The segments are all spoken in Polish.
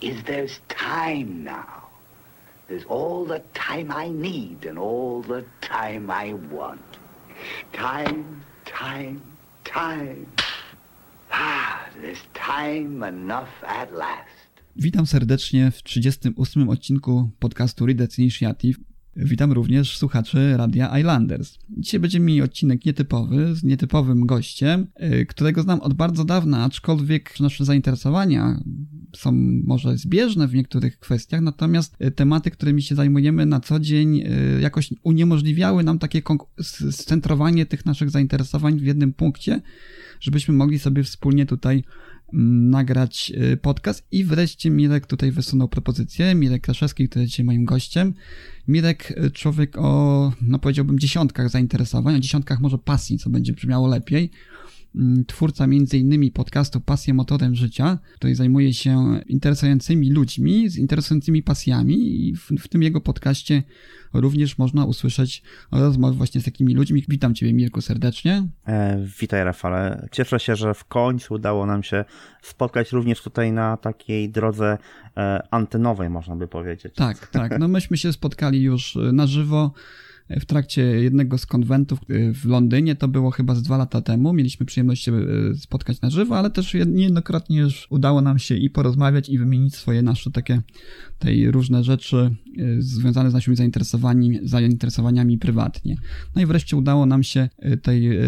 is there's time now. There's all the time I need and all the time I want. Time, time, time. Ah, there's time enough at last. Witam serdecznie w 38 odcinku podcastu Readers Initiative. Witam również słuchaczy Radia Islanders. Dzisiaj będzie mi odcinek nietypowy, z nietypowym gościem, y, którego znam od bardzo dawna, aczkolwiek nasze zainteresowania są może zbieżne w niektórych kwestiach, natomiast y, tematy, którymi się zajmujemy na co dzień, y, jakoś uniemożliwiały nam takie scentrowanie tych naszych zainteresowań w jednym punkcie, żebyśmy mogli sobie wspólnie tutaj mm, nagrać podcast i wreszcie Mirek tutaj wysunął propozycję, Mirek Kraszewski, który jest dzisiaj moim gościem. Mirek, człowiek o, no powiedziałbym, dziesiątkach zainteresowań, o dziesiątkach może pasji, co będzie brzmiało lepiej. Mm, twórca m.in. podcastu Pasję Motorem Życia, który zajmuje się interesującymi ludźmi, z interesującymi pasjami i w, w tym jego podcaście również można usłyszeć rozmowy właśnie z takimi ludźmi. Witam Ciebie Mirku serdecznie. E, witaj Rafale. Cieszę się, że w końcu udało nam się spotkać również tutaj na takiej drodze e, antenowej, można by powiedzieć. Tak, tak. No myśmy się spotkali już na żywo w trakcie jednego z konwentów y, w Londynie, to było chyba z dwa lata temu, mieliśmy przyjemność się y, spotkać na żywo, ale też niejednokrotnie już udało nam się i porozmawiać i wymienić swoje nasze takie tej różne rzeczy y, związane z naszymi zainteresowaniami, zainteresowaniami prywatnie. No i wreszcie udało nam się tej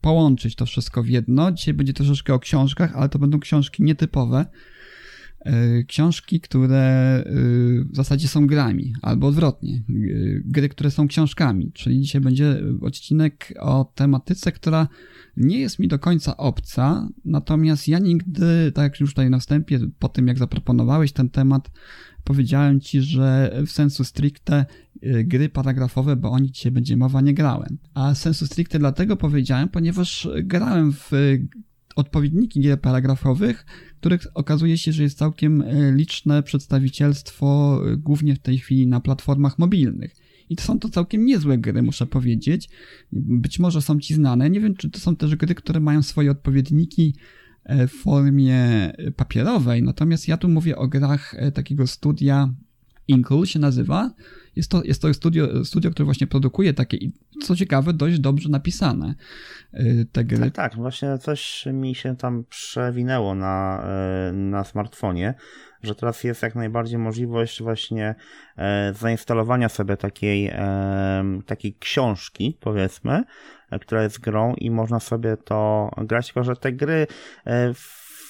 połączyć to wszystko w jedno. Dzisiaj będzie troszeczkę o książkach, ale to będą książki nietypowe, książki, które e, w zasadzie są grami, albo odwrotnie, e, gry, które są książkami. Czyli dzisiaj będzie odcinek o tematyce, która nie jest mi do końca obca, natomiast ja nigdy, tak jak już tutaj na wstępie, po tym jak zaproponowałeś ten temat, powiedziałem ci, że w sensu stricte gry paragrafowe, bo o nich dzisiaj będzie mowa, nie grałem. A sensu stricte dlatego powiedziałem, ponieważ grałem w odpowiedniki gier paragrafowych, których okazuje się, że jest całkiem e, liczne przedstawicielstwo, e, głównie w tej chwili na platformach mobilnych. I to są to całkiem niezłe gry, muszę powiedzieć. Być może są ci znane. Nie wiem, czy to są też gry, które mają swoje odpowiedniki e, w formie papierowej. Natomiast ja tu mówię o grach takiego studia Inkle się nazywa. Jest to, jest to studio, studio, które właśnie produkuje takie co ciekawe, dość dobrze napisane y, te gry. Tak, tak, właśnie coś mi się tam przewinęło na, y, na smartfonie, że teraz jest jak najbardziej możliwość właśnie e, zainstalowania sobie takiej, e, takiej książki, powiedzmy, e, która jest grą i można sobie to grać, tylko że te gry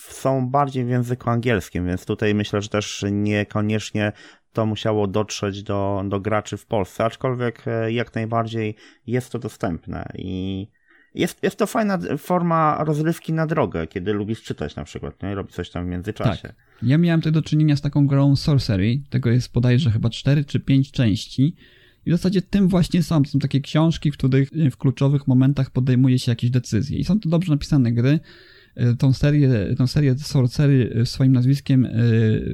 są bardziej w języku angielskim, więc tutaj myślę, że też niekoniecznie to musiało dotrzeć do, do graczy w Polsce, aczkolwiek e, jak najbardziej jest to dostępne i jest, jest to fajna forma rozrywki na drogę, kiedy lubisz czytać na przykład, nie? robić coś tam w międzyczasie. Tak. Ja miałem tutaj do czynienia z taką grą Sorcery, tego jest bodajże chyba 4 czy 5 części i w zasadzie tym właśnie są. Są takie książki, w których w kluczowych momentach podejmuje się jakieś decyzje i są to dobrze napisane gry. E, tą serię, tą serię Sorcery e, swoim nazwiskiem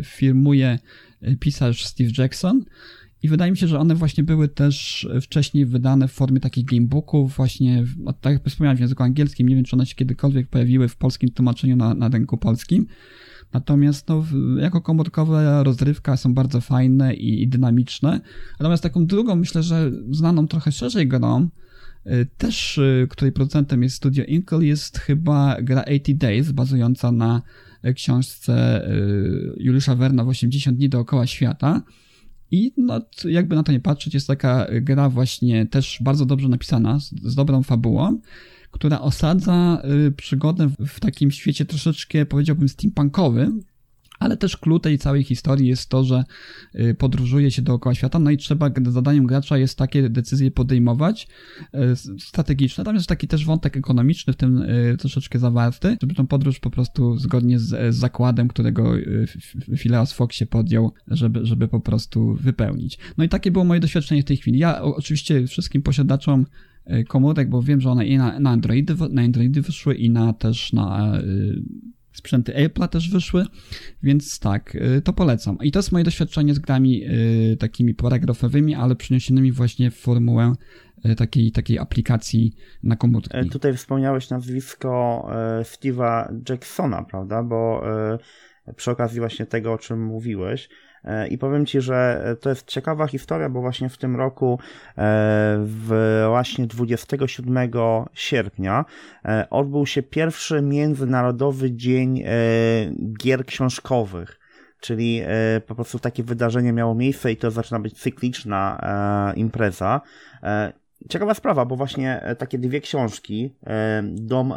firmuje pisarz Steve Jackson. I wydaje mi się, że one właśnie były też wcześniej wydane w formie takich gamebooków, właśnie, tak jak wspomniałem, w języku angielskim. Nie wiem, czy one się kiedykolwiek pojawiły w polskim tłumaczeniu na, na rynku polskim. Natomiast no, jako komórkowe rozrywka są bardzo fajne i, i dynamiczne. Natomiast taką drugą, myślę, że znaną trochę szerzej grą, y, też y, której producentem jest Studio Inkle, jest chyba gra 80 Days, bazująca na książce y, Juliusza Werna w 80 dni dookoła świata. I no, jakby na to nie patrzeć, jest taka gra właśnie też bardzo dobrze napisana, z, z dobrą fabułą, która osadza y, przygodę w takim świecie troszeczkę, powiedziałbym, steampunkowym, ale też clue tej całej historii jest to, że y, podróżuje się dookoła świata, no i trzeba, zadaniem gracza jest takie decyzje podejmować y, strategiczne. Tam jest taki też wątek ekonomiczny w tym y, troszeczkę zawarty, żeby tą podróż po prostu zgodnie z, zakładem, którego Phileas Fox się podjął, żeby, żeby po prostu wypełnić. No i takie było moje doświadczenie w tej chwili. Ja oczywiście wszystkim posiadaczom komórek, bo wiem, że one i na, na Androidy, na Androidy wyszły i na też na sprzęty Apple'a też wyszły, więc tak, y, to polecam. I to jest moje doświadczenie z grami y, takimi paragrafowymi, ale przeniesionymi właśnie w formułę y, takiej, takiej aplikacji na komórki. E, tutaj wspomniałeś nazwisko e, Steve'a Jacksona, prawda? Bo e, przy okazji właśnie tego, o czym mówiłeś, I powiem Ci, że to jest ciekawa historia, bo właśnie w tym roku, e, w właśnie 27 sierpnia, e, odbył się pierwszy Międzynarodowy Dzień Gier Książkowych czyli po prostu takie wydarzenie miało miejsce i to zaczyna być cykliczna impreza. Ciekawa sprawa, bo właśnie e, takie dwie książki, e, Dom e,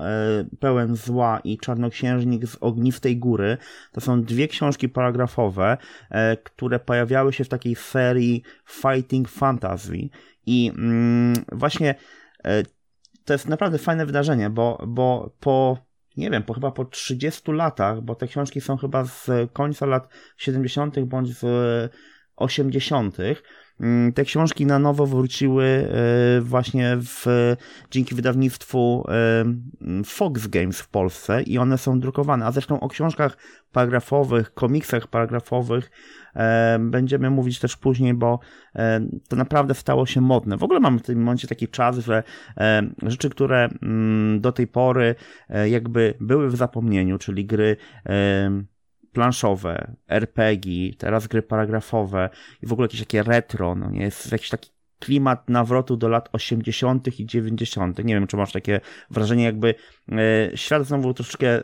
pełen zła i Czarnoksiężnik z ognistej góry, to są dwie książki paragrafowe, które pojawiały się w takiej serii Fighting Fantasy. I mm, właśnie to jest naprawdę fajne wydarzenie, bo, bo po nie wiem, po chyba po 30 latach, bo te książki są chyba z końca lat 70. bądź z 80., Mm, te książki na nowo wróciły e, właśnie w, dzięki wydawnictwu e, Fox Games w Polsce i one są drukowane. A zresztą o książkach paragrafowych, komiksach paragrafowych e, będziemy mówić też później, bo to naprawdę stało się modne. W ogóle mamy w tym momencie taki czas, że rzeczy, które mm, do tej pory jakby były w zapomnieniu, czyli gry planszowe, RPG, teraz gry paragrafowe i w ogóle jakieś takie retro, no nie, jest jakiś taki klimat nawrotu do lat 80. i 90. Nie wiem, czy masz takie wrażenie, jakby e, świat znowu troszeczkę e,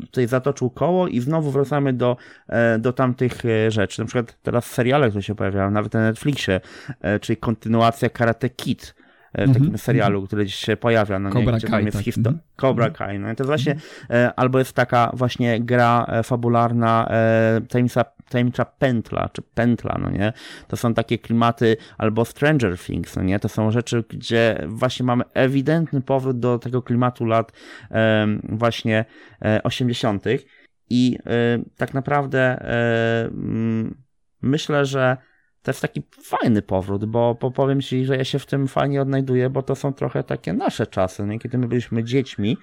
tutaj zatoczył koło i znowu wracamy do, e, do tamtych e, rzeczy. Na przykład teraz seriale, które się pojawiają, nawet na Netflixie, e, czyli kontynuacja Karate Kid E, w takim mm -hmm. serialu, który gdzieś się pojawia. No, Cobra nie, Kai, tam jest tak. Histo- Cobra mhm. Kai. No i to właśnie mm -hmm. albo jest taka właśnie gra e, fabularna tajemnica, tajemnicza pętla, czy pętla, no nie? To są takie klimaty, albo Stranger Things, no nie? To są rzeczy, gdzie właśnie mamy ewidentny powrót do tego klimatu lat właśnie 80. I tak naprawdę myślę, że to jest taki fajny powrót, bo, bo powiem Ci, że ja się w tym fajnie odnajduję, bo to są trochę takie nasze czasy, nie? kiedy my byliśmy dziećmi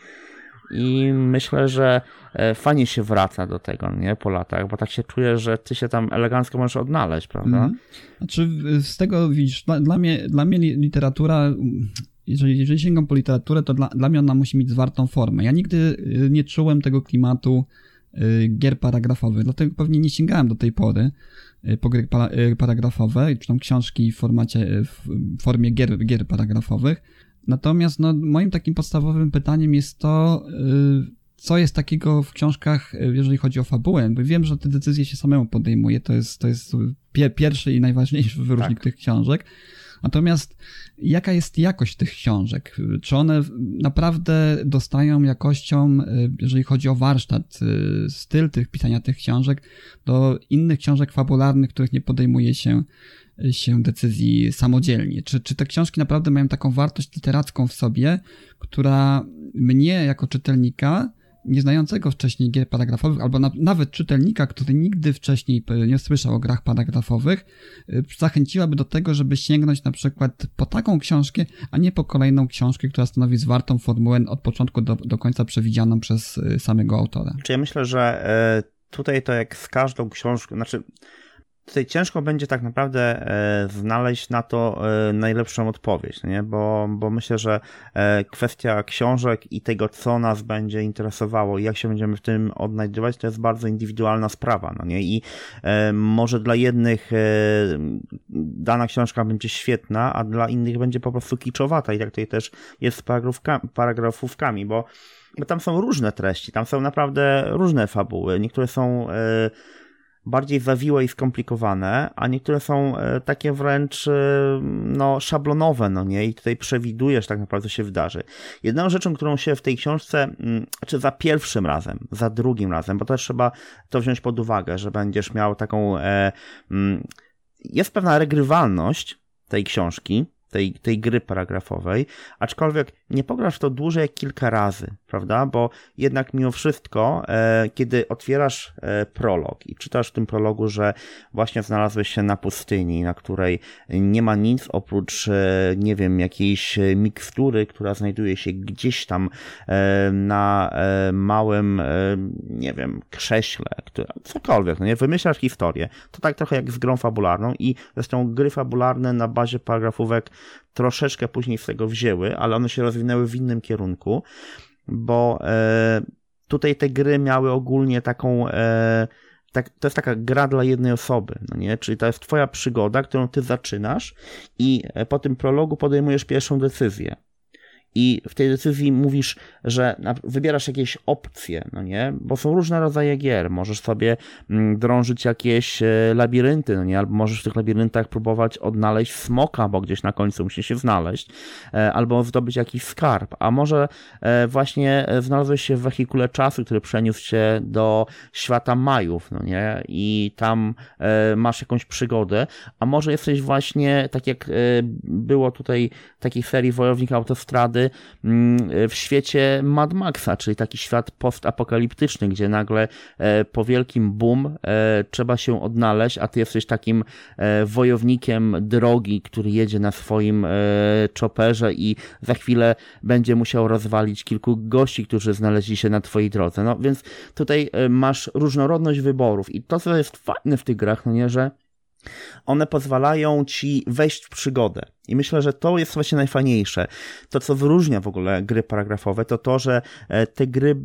i myślę, że e, fajnie się wraca do tego, nie, po latach, bo tak się czuję, że ty się tam elegancko możesz odnaleźć, prawda? Mm. Znaczy, z tego widzisz, dla, dla, mnie, dla mnie literatura, jeżeli, jeżeli sięgam po literaturę, to dla, dla mnie ona musi mieć zwartą formę. Ja nigdy y, nie czułem tego klimatu y, gier paragrafowych, dlatego pewnie nie sięgałem do tej pory, paragrafowe, czy tam książki w formacie, y, w formie gier, gier paragrafowych. Natomiast no, moim takim podstawowym pytaniem jest to, co jest takiego w książkach, jeżeli chodzi o fabułę, bo wiem, że te decyzje się samemu podejmuje, to jest, to jest pierwszy i najważniejszy wyróżnik tak. tych książek. Natomiast jaka jest jakość tych książek? Czy one naprawdę dostają jakością, y, jeżeli chodzi o warsztat, y, styl tych pisania tych książek, do innych książek fabularnych, których nie podejmuje się się decyzji samodzielnie. Czy, czy te książki naprawdę mają taką wartość literacką w sobie, która mnie jako czytelnika nieznającego wcześniej gier paragrafowych, albo na, nawet czytelnika, który nigdy wcześniej nie słyszał o grach paragrafowych, y, zachęciłaby do tego, żeby sięgnąć na przykład po taką książkę, a nie po kolejną książkę, która stanowi zwartą formułę od początku do, do końca przewidzianą przez y, samego autora. Czy ja myślę, że e, tutaj to jak z każdą książką, znaczy tutaj ciężko będzie tak naprawdę e, znaleźć na to e, najlepszą odpowiedź, nie? Bo, bo myślę, że e, kwestia książek i tego, co nas będzie interesowało i jak się będziemy w tym odnajdywać, to jest bardzo indywidualna sprawa, no nie? I może dla jednych dana książka będzie świetna, a dla innych będzie po prostu kiczowata i tak tutaj też jest z paragrafówkami, bo, bo tam są różne treści, tam są naprawdę różne fabuły, niektóre są bardziej zawiłe i skomplikowane, a niektóre są e, takie wręcz e, no, szablonowe, no nie? I tutaj przewidujesz tak naprawdę, co się wydarzy. Jedną rzeczą, którą się w tej książce, mm, czy za pierwszym razem, za drugim razem, bo też trzeba to wziąć pod uwagę, że będziesz miał taką, e, mm, jest pewna regrywalność tej książki, tej, tej gry paragrafowej, aczkolwiek nie pograsz to dłużej jak kilka razy, prawda? Bo jednak mimo wszystko, e, kiedy otwierasz e, prolog i czytasz w tym prologu, że właśnie znalazłeś się na pustyni, na której nie ma nic oprócz, e, nie wiem, jakiejś mikstury, która znajduje się gdzieś tam e, na e, małym, e, nie wiem, krześle, która, cokolwiek, no nie? Wymyślasz historię. To tak trochę jak z grą fabularną i zresztą gry fabularne na bazie paragrafówek troszeczkę później z tego wzięły, ale one się rozwinęły w innym kierunku, bo e, tutaj te gry miały ogólnie taką. E, tak, to jest taka gra dla jednej osoby, no nie? Czyli to jest twoja przygoda, którą ty zaczynasz i e, po tym prologu podejmujesz pierwszą decyzję i w tej decyzji mówisz, że wybierasz jakieś opcje, no nie? Bo są różne rodzaje gier. Możesz sobie mm, drążyć jakieś e, labirynty, no nie? Albo możesz w tych labiryntach próbować odnaleźć smoka, bo gdzieś na końcu musi się znaleźć, e, albo zdobyć jakiś skarb. A może e, właśnie znalazłeś się w wehikule czasu, który przeniósł się do świata Majów, no nie? I tam masz jakąś przygodę, a może jesteś właśnie, tak jak było tutaj takiej serii Wojownik Autostrady, Mm, w świecie Mad Maxa, czyli taki świat postapokaliptyczny, gdzie nagle e, po wielkim boom e, trzeba się odnaleźć, a ty jesteś takim e, wojownikiem drogi, który jedzie na swoim czoperze i za chwilę będzie musiał rozwalić kilku gości, którzy znaleźli się na twojej drodze. No więc tutaj masz różnorodność wyborów i to, co jest fajne w tych grach, no nie, że one pozwalają ci wejść w przygodę. I myślę, że to jest właśnie najfajniejsze. To, co wyróżnia w ogóle gry paragrafowe, to to, że e, te gry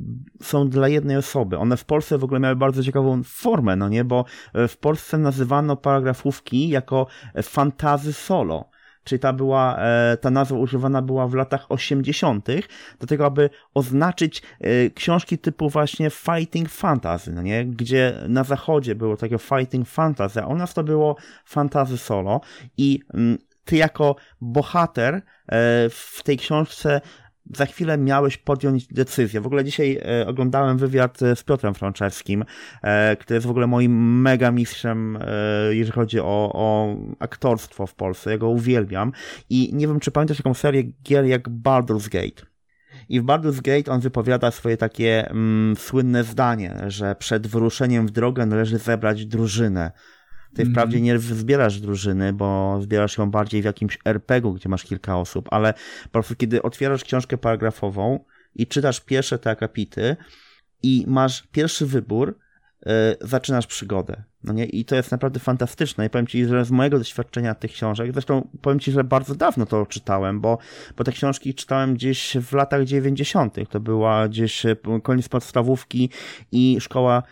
są dla jednej osoby. One w Polsce w ogóle miały bardzo ciekawą formę, no nie? Bo e, w Polsce nazywano paragrafówki jako fantazy solo czyli ta była, e, ta nazwa używana była w latach 80., do tego, aby oznaczyć e, książki typu właśnie Fighting Fantasy, no nie? Gdzie na zachodzie było takie Fighting Fantasy, a u nas to było Fantasy Solo i mm, ty jako bohater e, w tej książce za chwilę miałeś podjąć decyzję. W ogóle dzisiaj e, oglądałem wywiad e, z Piotrem Franczewskim, e, który jest w ogóle moim mega mistrzem, jeżeli chodzi o, o aktorstwo w Polsce. Ja go uwielbiam. I nie wiem, czy pamiętasz taką serię gier jak Baldur's Gate. I w Baldur's Gate on wypowiada swoje takie mm, słynne zdanie, że przed wyruszeniem w drogę należy zebrać drużynę. Ty mm. wprawdzie nie zbierasz drużyny, bo zbierasz ją bardziej w jakimś RPG-u, gdzie masz kilka osób, ale po prostu kiedy otwierasz książkę paragrafową i czytasz pierwsze te akapity i masz pierwszy wybór, yy, zaczynasz przygodę. No nie? I to jest naprawdę fantastyczne. I powiem Ci, że z mojego doświadczenia tych książek, zresztą powiem Ci, że bardzo dawno to czytałem, bo, bo te książki czytałem gdzieś w latach 90. To była gdzieś e, koniec podstawówki i szkoła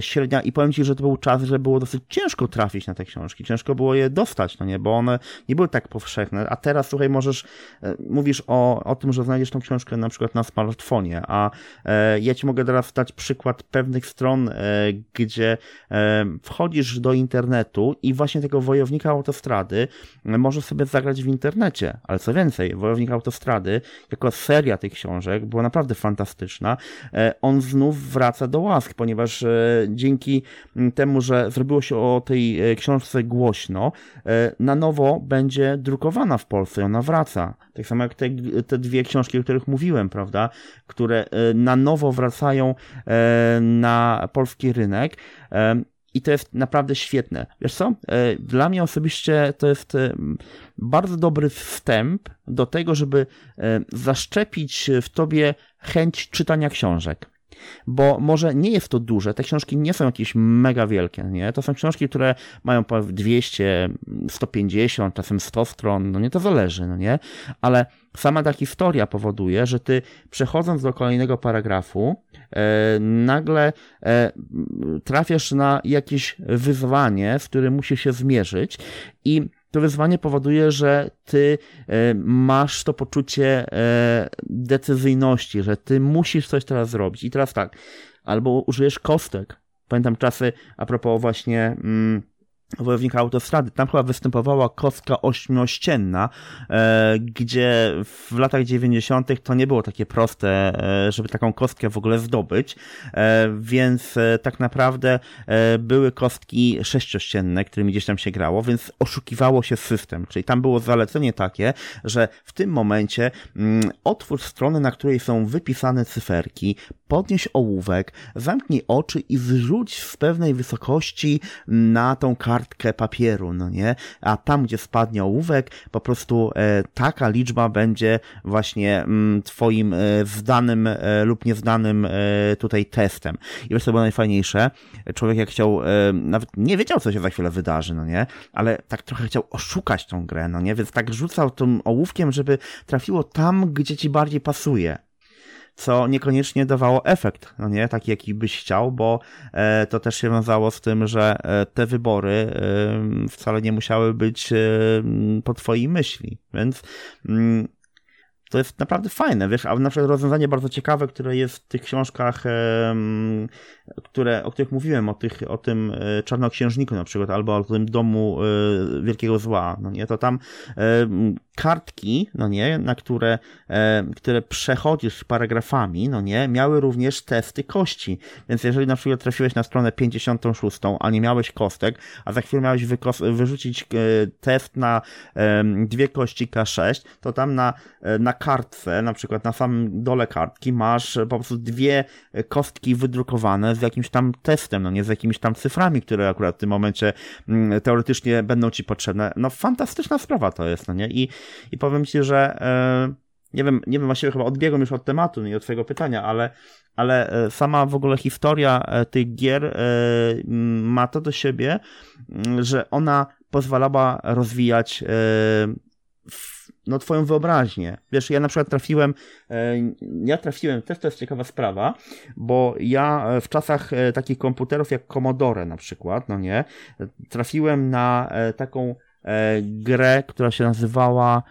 średnia. I powiem Ci, że to był czas, że było dosyć ciężko trafić na te książki. Ciężko było je dostać, no nie? Bo one nie były tak powszechne. A teraz, słuchaj, możesz, e, mówisz o, o tym, że znajdziesz tą książkę na przykład na smartfonie, a e, ja Ci mogę teraz dać przykład pewnych stron, e, gdzie e, wchodzisz do internetu i właśnie tego wojownika autostrady możesz sobie zagrać w internecie. Ale co więcej, wojownik autostrady, jako seria tych książek, była naprawdę fantastyczna. E, on znów wraca do łask, ponieważ e, dzięki temu, że zrobiło się o tej e, książce głośno, na nowo będzie drukowana w Polsce. Ona wraca. Tak samo jak te, te dwie książki, o których mówiłem, prawda, które na nowo wracają na polski rynek. I to jest naprawdę świetne. Wiesz co? E, dla mnie osobiście to jest e, bardzo dobry wstęp do tego, żeby e, zaszczepić w tobie chęć czytania książek bo może nie jest to duże, te książki nie są jakieś mega wielkie, nie? To są książki, które mają po 200, 150, czasem 100 stron, no nie, to zależy, no nie? Ale sama ta historia powoduje, że ty przechodząc do kolejnego paragrafu, e, nagle e, trafiasz na jakieś wyzwanie, z którym musisz się zmierzyć i to wyzwanie powoduje, że ty e, masz to poczucie e, decyzyjności, że ty musisz coś teraz zrobić. I teraz tak, albo użyjesz kostek, Pamiętam czasy, a propos właśnie... Mm, wojownika autostrady. Tam chyba występowała kostka ośmiościenna, e, gdzie w latach 90. to nie było takie proste, e, żeby taką kostkę w ogóle zdobyć, e, więc tak naprawdę były kostki sześciościenne, którymi gdzieś tam się grało, więc oszukiwało się system, czyli tam było zalecenie takie, że w tym momencie mm, otwórz stronę, na której są wypisane cyferki, podnieś ołówek, zamknij oczy i zrzuć z pewnej wysokości na tą kartkę papieru, no nie? A tam, gdzie spadnie ołówek, po prostu e, taka liczba będzie właśnie mm, twoim e, zdanym e, lub niezdanym e, tutaj testem. I wiesz, co było najfajniejsze? Człowiek jak chciał, e, nawet nie wiedział, co się za chwilę wydarzy, no nie? Ale tak trochę chciał oszukać tą grę, no nie? Więc tak rzucał tym ołówkiem, żeby trafiło tam, gdzie ci bardziej pasuje co niekoniecznie dawało efekt, no nie, taki jaki byś chciał, bo e, to też się wiązało z tym, że e, te wybory e, wcale nie musiały być po twojej myśli, więc mm, to jest naprawdę fajne, wiesz, a na przykład rozwiązanie bardzo ciekawe, które jest w tych książkach, które, o których mówiłem, o, tych, o tym czarnoksiężniku na przykład, albo o tym domu wielkiego zła, no nie, to tam kartki, no nie, na które, które przechodzisz paragrafami, no nie, miały również testy kości, więc jeżeli na przykład trafiłeś na stronę 56, a nie miałeś kostek, a za chwilę miałeś wyrzucić e, test na dwie kości K6, to tam na, na kartce, na przykład na samym dole kartki masz po prostu dwie kostki wydrukowane z jakimś tam testem, no nie z jakimiś tam cyframi, które akurat w tym momencie mm, teoretycznie będą ci potrzebne. No fantastyczna sprawa to jest, no nie? I, i powiem ci, że e, nie wiem, nie wiem, właściwie chyba odbiegłem już od tematu i od twojego pytania, ale, ale e, sama w ogóle historia e, tych gier ma to do siebie, że ona pozwalała rozwijać no, twoją wyobraźnię. Wiesz, ja na przykład trafiłem, ja trafiłem, też to jest ciekawa sprawa, bo ja w czasach takich komputerów jak Commodore na przykład, no nie, trafiłem na taką grę, która się nazywała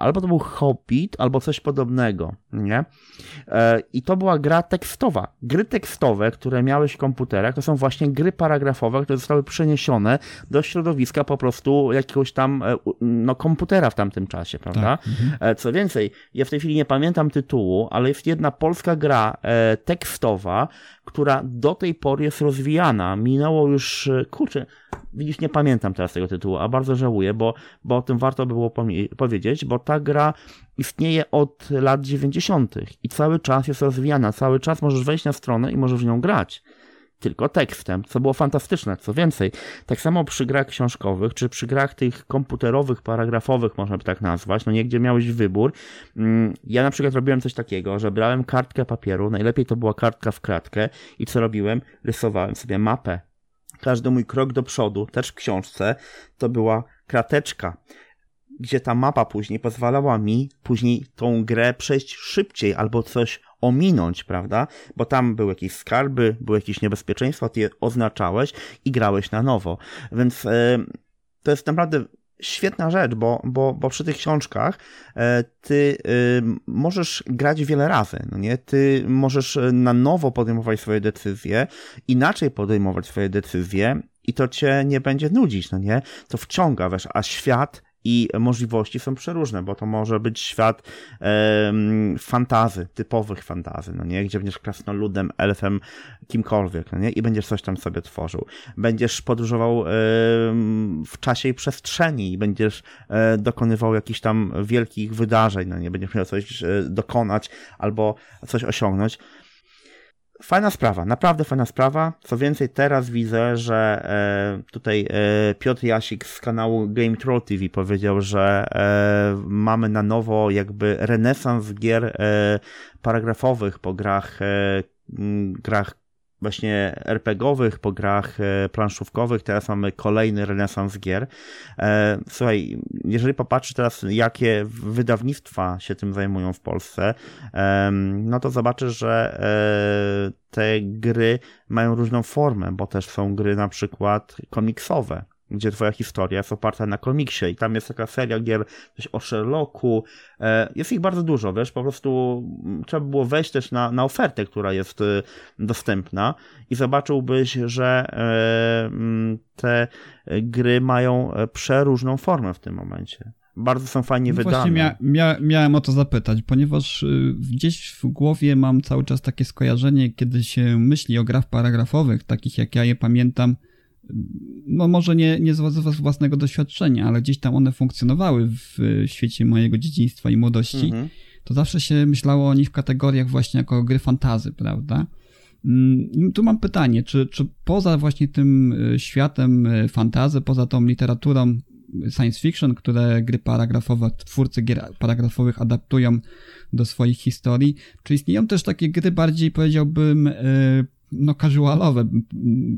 albo to był Hobbit, albo coś podobnego, nie? E, I to była gra tekstowa. Gry tekstowe, które miałeś w komputerach, to są właśnie gry paragrafowe, które zostały przeniesione do środowiska po prostu jakiegoś tam e, no, komputera w tamtym czasie, prawda? Tak. Mhm. E, co więcej, ja w tej chwili nie pamiętam tytułu, ale jest jedna polska gra tekstowa, która do tej pory jest rozwijana. Minęło już, kurczę, widzisz, nie pamiętam teraz tego tytułu, a bardzo żałuję, bo, bo o tym warto było powiedzieć, bo ta gra istnieje od lat 90. i cały czas jest rozwijana, cały czas możesz wejść na stronę i możesz w nią grać. Tylko tekstem, co było fantastyczne. Co więcej, tak samo przy grach książkowych, czy przy grach tych komputerowych, paragrafowych, można by tak nazwać, no nie, gdzie miałeś wybór. Mm, ja na przykład robiłem coś takiego, że brałem kartkę papieru, najlepiej to była kartka w kratkę i co robiłem? Rysowałem sobie mapę każdy mój krok do przodu, też w książce, to była krateczka, gdzie ta mapa później pozwalała mi później tą grę przejść szybciej albo coś ominąć, prawda? Bo tam były jakieś skarby, były jakieś niebezpieczeństwa, ty je oznaczałeś i grałeś na nowo. Więc yy, to jest naprawdę świetna rzecz, bo, bo, bo przy tych książkach e, ty y, możesz grać wiele razy, no nie? Ty możesz na nowo podejmować swoje decyzje, inaczej podejmować swoje decyzje i to cię nie będzie nudzić, no nie? To wciąga, wiesz, a świat i możliwości są przeróżne, bo to może być świat e, fantazy, typowych fantazy, no nie? Gdzie będziesz krasnoludem, elfem, kimkolwiek, no nie? I będziesz coś tam sobie tworzył. Będziesz podróżował e, w czasie i przestrzeni i będziesz e, dokonywał jakichś tam wielkich wydarzeń, no nie? Będziesz miał coś e, dokonać albo coś osiągnąć. Fajna sprawa, naprawdę fajna sprawa. Co więcej, teraz widzę, że e, tutaj e, Piotr Jasik z kanału Game Troll TV powiedział, że e, mamy na nowo jakby renesans gier e, paragrafowych po grach, e, grach właśnie RPGowych, po grach e, planszówkowych, teraz mamy kolejny renesans gier. E, słuchaj, jeżeli popatrzysz teraz, jakie wydawnictwa się tym zajmują w Polsce, no to zobaczysz, że e, te gry mają różną formę, bo też są gry na przykład komiksowe, gdzie twoja historia jest oparta na komiksie i tam jest taka seria gier coś o Sherlocku, e, jest ich bardzo dużo, wiesz, po prostu mm, trzeba było wejść też na, na ofertę, która jest e, dostępna i zobaczyłbyś, że e, mm, te gry mają przeróżną formę w tym momencie bardzo są fajnie no wydane. Właśnie mia, mia, miałem o to zapytać, ponieważ y, gdzieś w głowie mam cały czas takie skojarzenie, kiedy się myśli o grach paragrafowych, takich jak ja je pamiętam, no może nie, nie z własnego doświadczenia, ale gdzieś tam one funkcjonowały w świecie mojego dzieciństwa i młodości, mhm. to zawsze się myślało o nich w kategoriach właśnie jako gry fantazy, prawda? Mm, tu mam pytanie, czy, czy poza właśnie tym y, światem y, fantazy, poza tą literaturą science fiction, które gry paragrafowe, twórcy gier paragrafowych adaptują do swoich historii, czy istnieją też takie gry bardziej, powiedziałbym, y, no casualowe,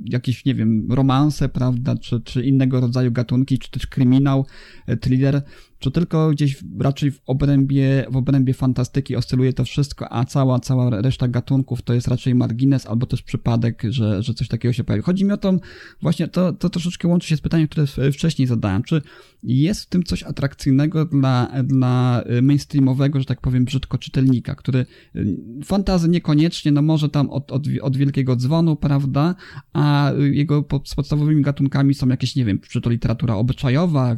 jakieś, nie wiem, romanse, prawda, czy, czy innego rodzaju gatunki, czy też kryminał, e, thriller, czy tylko gdzieś raczej w obrębie, w obrębie fantastyki oscyluje to wszystko, a cała, cała reszta gatunków to jest raczej margines albo też przypadek, że, że coś takiego się pojawi. Chodzi mi o to, właśnie to, to troszeczkę łączy się z pytaniem, które wcześniej zadałem. Czy jest w tym coś atrakcyjnego dla, dla mainstreamowego, że tak powiem, brzydko czytelnika, który y, fantazy niekoniecznie, no może tam od, od, od wielkiego dzwonu, prawda, a jego z podstawowymi gatunkami są jakieś, nie wiem, czy to literatura obyczajowa,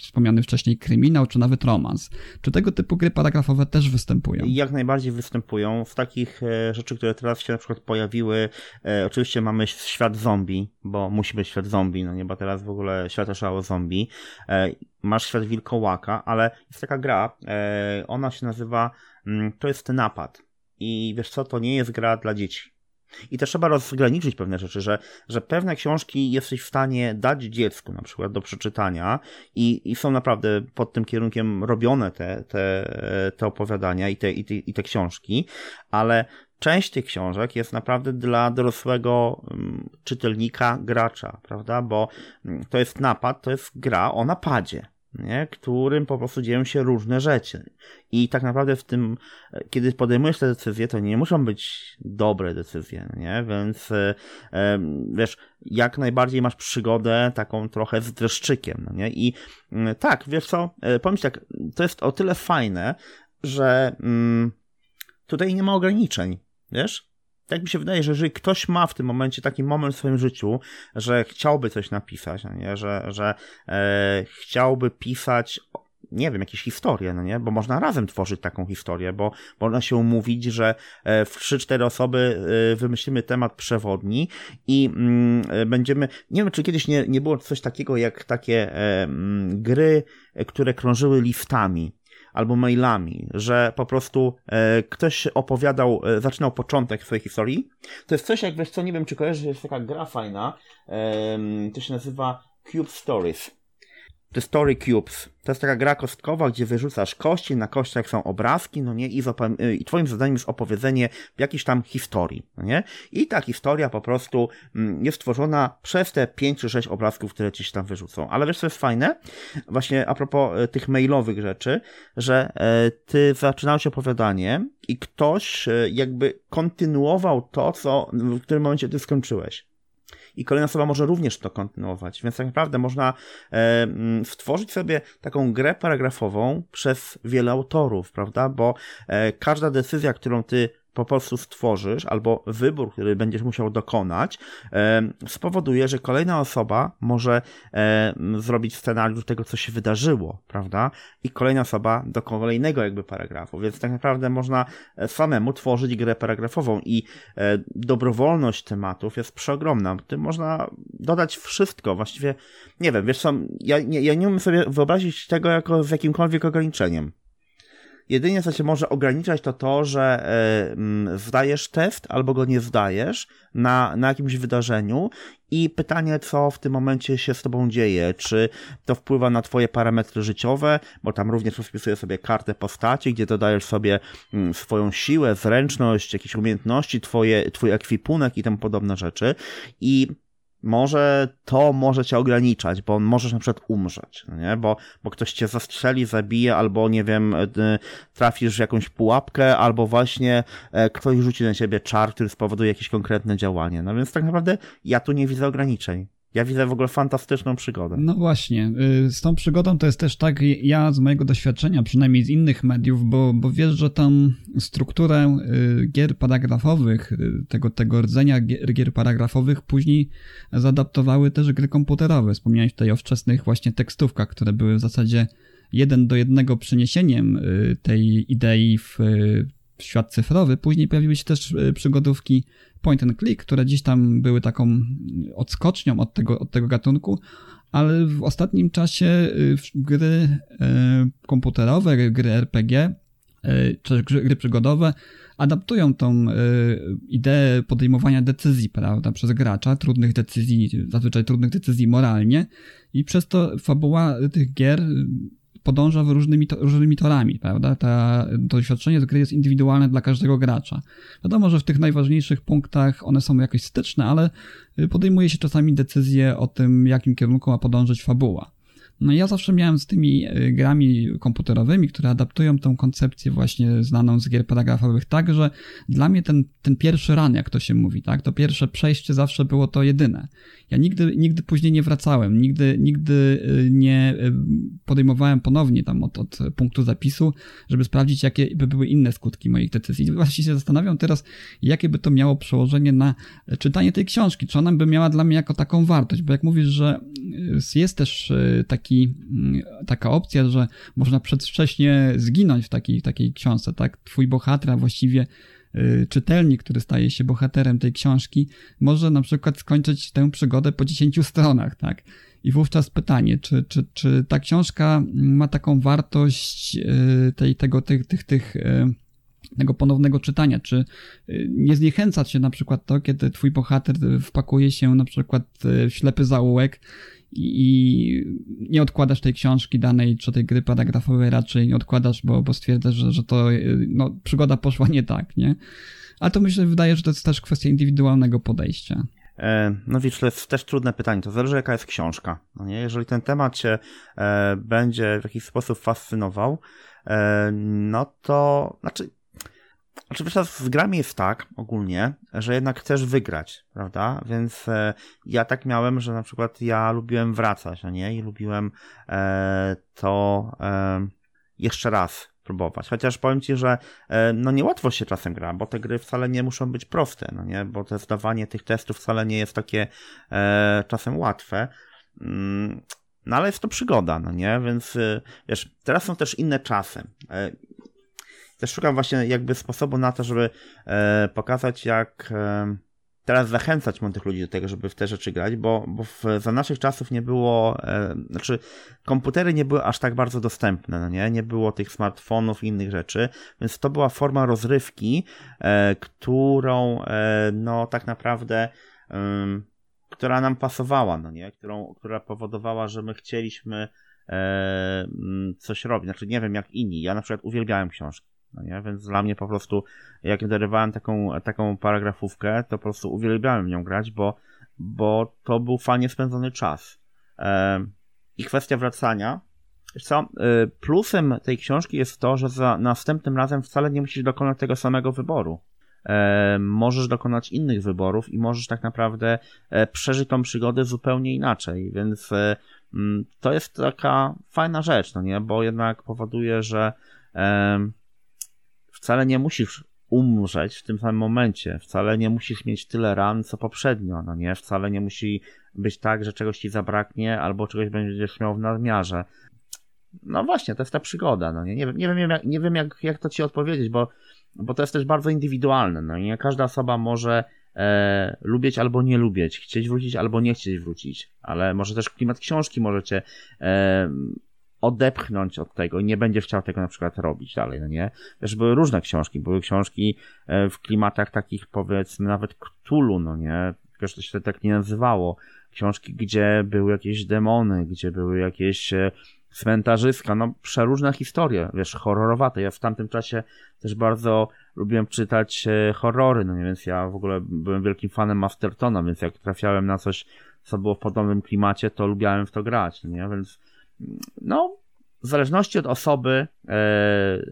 wspomniany wcześniej kryminał, kryminał, czy nawet romans. Czy tego typu gry paragrafowe też występują? Jak najbardziej występują. Z takich e, rzeczy, które teraz się na przykład pojawiły, e, oczywiście mamy świat zombie, bo musi być świat zombie, no nie, bo teraz w ogóle świat oszało zombie. E, masz świat wilkołaka, ale jest taka gra, ona się nazywa, mm, to jest napad. I wiesz co, to nie jest gra dla dzieci. I też trzeba rozgraniczyć pewne rzeczy, że, że pewne książki jesteś w stanie dać dziecku na przykład do przeczytania i, i są naprawdę pod tym kierunkiem robione te, te, te opowiadania i te, i, te, i te książki, ale część tych książek jest naprawdę dla dorosłego mm, czytelnika, gracza, prawda? Bo mm, to jest napad, to jest gra o napadzie nie? którym po prostu dzieją się różne rzeczy. I tak naprawdę w tym, e, kiedy podejmujesz te decyzje, to nie muszą być dobre decyzje, nie? Więc e, wiesz, jak najbardziej masz przygodę taką trochę z dreszczykiem, no nie? I mm, tak, wiesz co, e, pomyśl tak, to jest o tyle fajne, że mm, tutaj nie ma ograniczeń, wiesz? Tak mi się wydaje, że jeżeli ktoś ma w tym momencie taki moment w swoim życiu, że chciałby coś napisać, no nie? że, że e, chciałby pisać nie wiem, jakieś historie, no nie? Bo można razem tworzyć taką historię, bo można się umówić, że e, w 3-4 osoby e, wymyślimy temat przewodni i mm, będziemy, nie wiem, czy kiedyś nie, nie było coś takiego jak takie e, gry, które krążyły liftami albo mailami, że po prostu e, ktoś opowiadał, e, zaczynał początek swojej historii. To jest coś jak, wiesz co, nie wiem czy kojarzysz, jest taka gra fajna, e, to się nazywa Cube Stories. The Story Cubes. To jest taka gra kostkowa, gdzie wyrzucasz kości, na kościach są obrazki, no nie, i, y, i twoim zadaniem jest opowiedzenie jakiejś tam historii, no nie? I ta historia po prostu mm, jest tworzona przez te 5 czy 6 obrazków, które ci się tam wyrzucą. Ale wiesz, co jest fajne? Właśnie a propos y, tych mailowych rzeczy, że e, ty zaczynałeś opowiadanie i ktoś e, jakby kontynuował to, co w którym momencie ty skończyłeś i kolejna osoba może również to kontynuować. Więc tak naprawdę można e, mm, stworzyć sobie taką grę paragrafową przez wiele autorów, prawda? Bo e, każda decyzja, którą ty po prostu stworzysz, albo wybór, który będziesz musiał dokonać, spowoduje, że kolejna osoba może zrobić scenariusz tego, co się wydarzyło, prawda? I kolejna osoba do kolejnego jakby paragrafu. Więc tak naprawdę można e, samemu tworzyć grę paragrafową i e, dobrowolność tematów jest przeogromna. Tym można dodać wszystko. Właściwie, nie wiem, wiesz co, ja nie, ja nie umiem sobie wyobrazić tego jako z jakimkolwiek ograniczeniem. Jedynie co cię może ograniczać to to, że y, zdajesz test albo go nie zdajesz na, na jakimś wydarzeniu. I pytanie, co w tym momencie się z tobą dzieje, czy to wpływa na twoje parametry życiowe, bo tam również rozpisuje sobie kartę postaci, gdzie dodajesz sobie mm, swoją siłę, zręczność, jakieś umiejętności, twoje, twój ekwipunek i tym podobne rzeczy. I może to może cię ograniczać, bo możesz na przykład umrzeć, no nie? Bo, bo ktoś cię zastrzeli, zabije, albo nie wiem, e, trafisz w jakąś pułapkę, albo właśnie e, ktoś rzuci na ciebie czar, który spowoduje jakieś konkretne działanie. No więc tak naprawdę ja tu nie widzę ograniczeń. Ja widzę w ogóle fantastyczną przygodę. No właśnie, y, z tą przygodą to jest też tak, ja z mojego doświadczenia, przynajmniej z innych mediów, bo, bo wiesz, że tam strukturę y, gier paragrafowych, y, tego, tego rdzenia gier, gier paragrafowych później zaadaptowawały też gry komputerowe. Wspomniałeś tutaj o wczesnych właśnie tekstówkach, które były w zasadzie jeden do jednego przeniesieniem tej idei w świat cyfrowy. Później pojawiły się też przygodówki point and click, które gdzieś tam były taką odskocznią od tego, od tego gatunku, ale w ostatnim czasie y, gry y, komputerowe, gry RPG, y, czy gry przygodowe adaptują tą ideę podejmowania decyzji, prawda, przez gracza, trudnych decyzji, zazwyczaj trudnych decyzji moralnie i przez to fabuła tych gier podąża różnymi, różnymi torami, prawda? Ta, to doświadczenie z gry jest indywidualne dla każdego gracza. Wiadomo, że w tych najważniejszych punktach one są jakoś styczne, ale y, podejmuje się czasami decyzję o tym, jakim kierunku ma podążać fabuła. No ja zawsze miałem z tymi y, grami komputerowymi, które adaptują tą koncepcję właśnie znaną z gier paragrafowych tak, że dla mnie ten, ten pierwszy ran, jak to się mówi, tak, to pierwsze przejście zawsze było to jedyne. Ja nigdy, nigdy później nie wracałem, nigdy, nigdy y, nie y, podejmowałem ponownie tam od, od punktu zapisu, żeby sprawdzić, jakie by były inne skutki moich decyzji. Właśnie się zastanawiam teraz, jakie by to miało przełożenie na czytanie tej książki, czy ona by miała dla mnie jako taką wartość, bo jak mówisz, że jest też taki, mm, taka opcja, że można przedwcześnie zginąć w takiej, takiej książce, tak? Twój bohater, a właściwie Y, czytelnik, który staje się bohaterem tej książki, może na przykład skończyć tę przygodę po 10 stronach, tak? I wówczas pytanie, czy, czy, czy ta książka ma taką wartość y, tej, tego, tych, tych, tych y, tego ponownego czytania, czy nie zniechęca cię na przykład to, kiedy twój bohater wpakuje się na przykład w ślepy zaułek i nie odkładasz tej książki danej, czy tej gry paragrafowej raczej nie odkładasz, bo, bo stwierdzasz, że, że to no, przygoda poszła nie tak, nie? Ale to myślę, wydaje, że to jest też kwestia indywidualnego podejścia. E, no wiesz, to jest też trudne pytanie. To zależy, jaka jest książka. No nie? Jeżeli ten temat cię e, będzie w jakiś sposób fascynował, e, no to znaczy znaczy, wiesz, z grami jest tak ogólnie, że jednak chcesz wygrać, prawda? Więc e, ja tak miałem, że na przykład ja lubiłem wracać, a nie? I lubiłem e, to e, jeszcze raz próbować. Chociaż powiem ci, że no niełatwo się czasem gra, bo te gry wcale nie muszą być proste, no nie? Bo to zdawanie tych testów wcale nie jest takie czasem łatwe. Mm, no ale jest to przygoda, no nie? Więc wiesz, teraz są też inne czasy też szukam właśnie jakby sposobu na to, żeby e, pokazać, jak e, teraz zachęcać młodych ludzi do tego, żeby w te rzeczy grać, bo, bo w, za naszych czasów nie było, e, znaczy komputery nie były aż tak bardzo dostępne, no nie? Nie było tych smartfonów i innych rzeczy, więc to była forma rozrywki, e, którą e, no tak naprawdę która nam pasowała, no nie? Którą, która powodowała, że my chcieliśmy e, coś robić. Znaczy nie wiem jak inni. Ja na przykład uwielbiałem książki. No nie? Więc dla mnie po prostu, jak dorywałem taką, taką paragrafówkę, to po prostu uwielbiałem nią grać, bo, bo to był fajnie spędzony czas. I kwestia wracania. Co, e, plusem tej książki jest to, że za następnym razem wcale nie musisz dokonać tego samego wyboru. Możesz dokonać innych wyborów i możesz tak naprawdę e, przeżyć tą przygodę zupełnie inaczej, więc e, mm, to jest taka fajna rzecz, no nie, bo jednak powoduje, że wcale nie musisz umrzeć w tym samym momencie, wcale nie musisz mieć tyle ran, co poprzednio, no nie? Wcale nie musi być tak, że czegoś ci zabraknie, albo czegoś będziesz miał w nadmiarze. No właśnie, to jest ta przygoda, no nie? Nie, nie wiem, jak, nie wiem jak, jak to ci odpowiedzieć, bo, bo to jest też bardzo indywidualne, no nie? Każda osoba może e, lubić albo nie lubić, chcieć wrócić albo nie chcieć wrócić, ale może też klimat książki możecie e, odepchnąć od tego i nie będzie chciał tego na przykład robić dalej, no nie? Też były różne książki, były książki e, w klimatach takich powiedzmy nawet Cthulhu, no nie? Tylko, że to się tak nie nazywało. Książki, gdzie były jakieś demony, gdzie były jakieś e, cmentarzyska, no przeróżne historie, wiesz, horrorowate. Ja w tamtym czasie też bardzo lubiłem czytać e, horrory, no więc ja w ogóle byłem wielkim fanem Mastertona, więc jak trafiałem na coś, co było w podobnym klimacie, to lubiałem w to grać, no nie, więc no, w zależności od osoby e,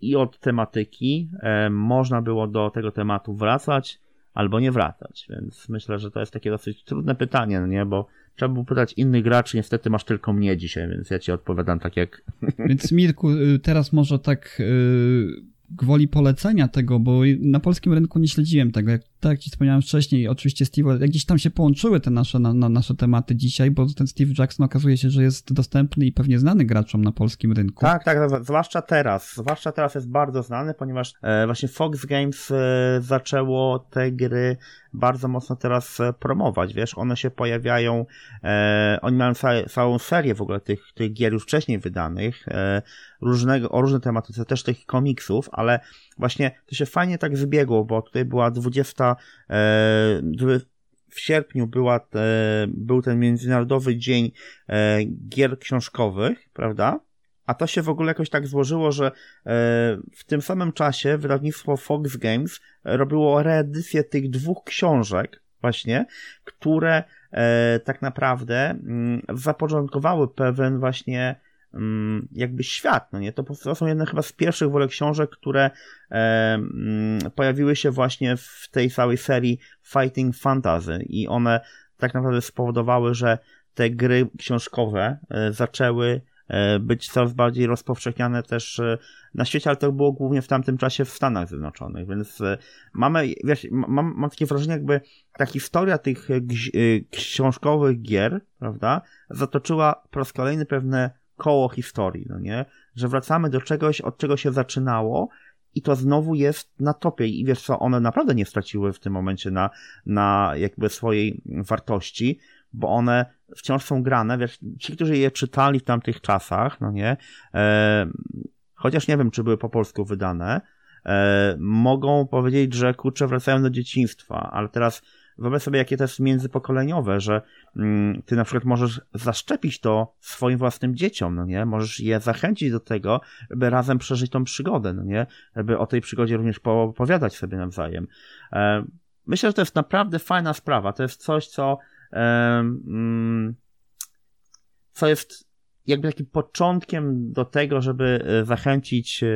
i od tematyki e, można było do tego tematu wracać albo nie wracać. Więc myślę, że to jest takie dosyć trudne pytanie, no nie? Bo trzeba było pytać innych graczy, niestety masz tylko mnie dzisiaj, więc ja ci odpowiadam tak jak... Więc Mirku, y, teraz może tak y, gwoli polecenia tego, bo na polskim rynku nie śledziłem tego. Jak, tak jak ci wspomniałem wcześniej, oczywiście Steve, gdzieś tam się połączyły te nasze, na, na nasze tematy dzisiaj, bo ten Steve Jackson okazuje się, że jest dostępny i pewnie znany graczom na polskim rynku. Tak, tak, zwłaszcza teraz. Zwłaszcza teraz jest bardzo znany, ponieważ e, właśnie Fox Games e, zaczęło te gry bardzo mocno teraz e, promować, wiesz, one się pojawiają, oni mają całą serię w ogóle tych, tych gier już wcześniej wydanych, różnego, o różne tematy, też tych komiksów, ale właśnie to się fajnie tak zbiegło, bo tutaj była 20, e, w sierpniu była te, był ten Międzynarodowy Dzień e, Gier Książkowych, prawda? A to się w ogóle jakoś tak złożyło, że e, w tym samym czasie wydawnictwo Fox Games robiło reedycję tych dwóch książek, właśnie, które e, tak naprawdę mm, zapoczątkowały pewien właśnie jakby świat, no nie? To, są jedne chyba z pierwszych w ogóle książek, które e, mm, pojawiły się właśnie w tej całej serii Fighting Fantasy i one tak naprawdę spowodowały, że te gry książkowe zaczęły E, być coraz bardziej rozpowszechniane też e, na świecie, ale to było głównie w tamtym czasie w Stanach Zjednoczonych, więc e, mamy, wiesz, mam, mam takie wrażenie, jakby ta historia tych książkowych gier, prawda, zatoczyła po raz kolejny pewne koło historii, no nie? Że wracamy do czegoś, od czego się zaczynało i to znowu jest na topie i wiesz co, one naprawdę nie straciły w tym momencie na, na jakby swojej wartości, bo one wciąż są grane, wiesz, ci, którzy je czytali w tamtych czasach, no nie, e, chociaż nie wiem, czy były po polsku wydane, e, mogą powiedzieć, że kurczę, wracają do dzieciństwa, ale teraz wyobraź sobie, jakie to jest międzypokoleniowe, że mm, ty na przykład możesz zaszczepić to swoim własnym dzieciom, no nie? Możesz je zachęcić do tego, żeby razem przeżyć tą przygodę, no nie? Żeby o tej przygodzie również poopowiadać sobie nawzajem. E, myślę, że to jest naprawdę fajna sprawa. To jest coś, co Mm, co jest jakby takim początkiem do tego, żeby e, zachęcić e,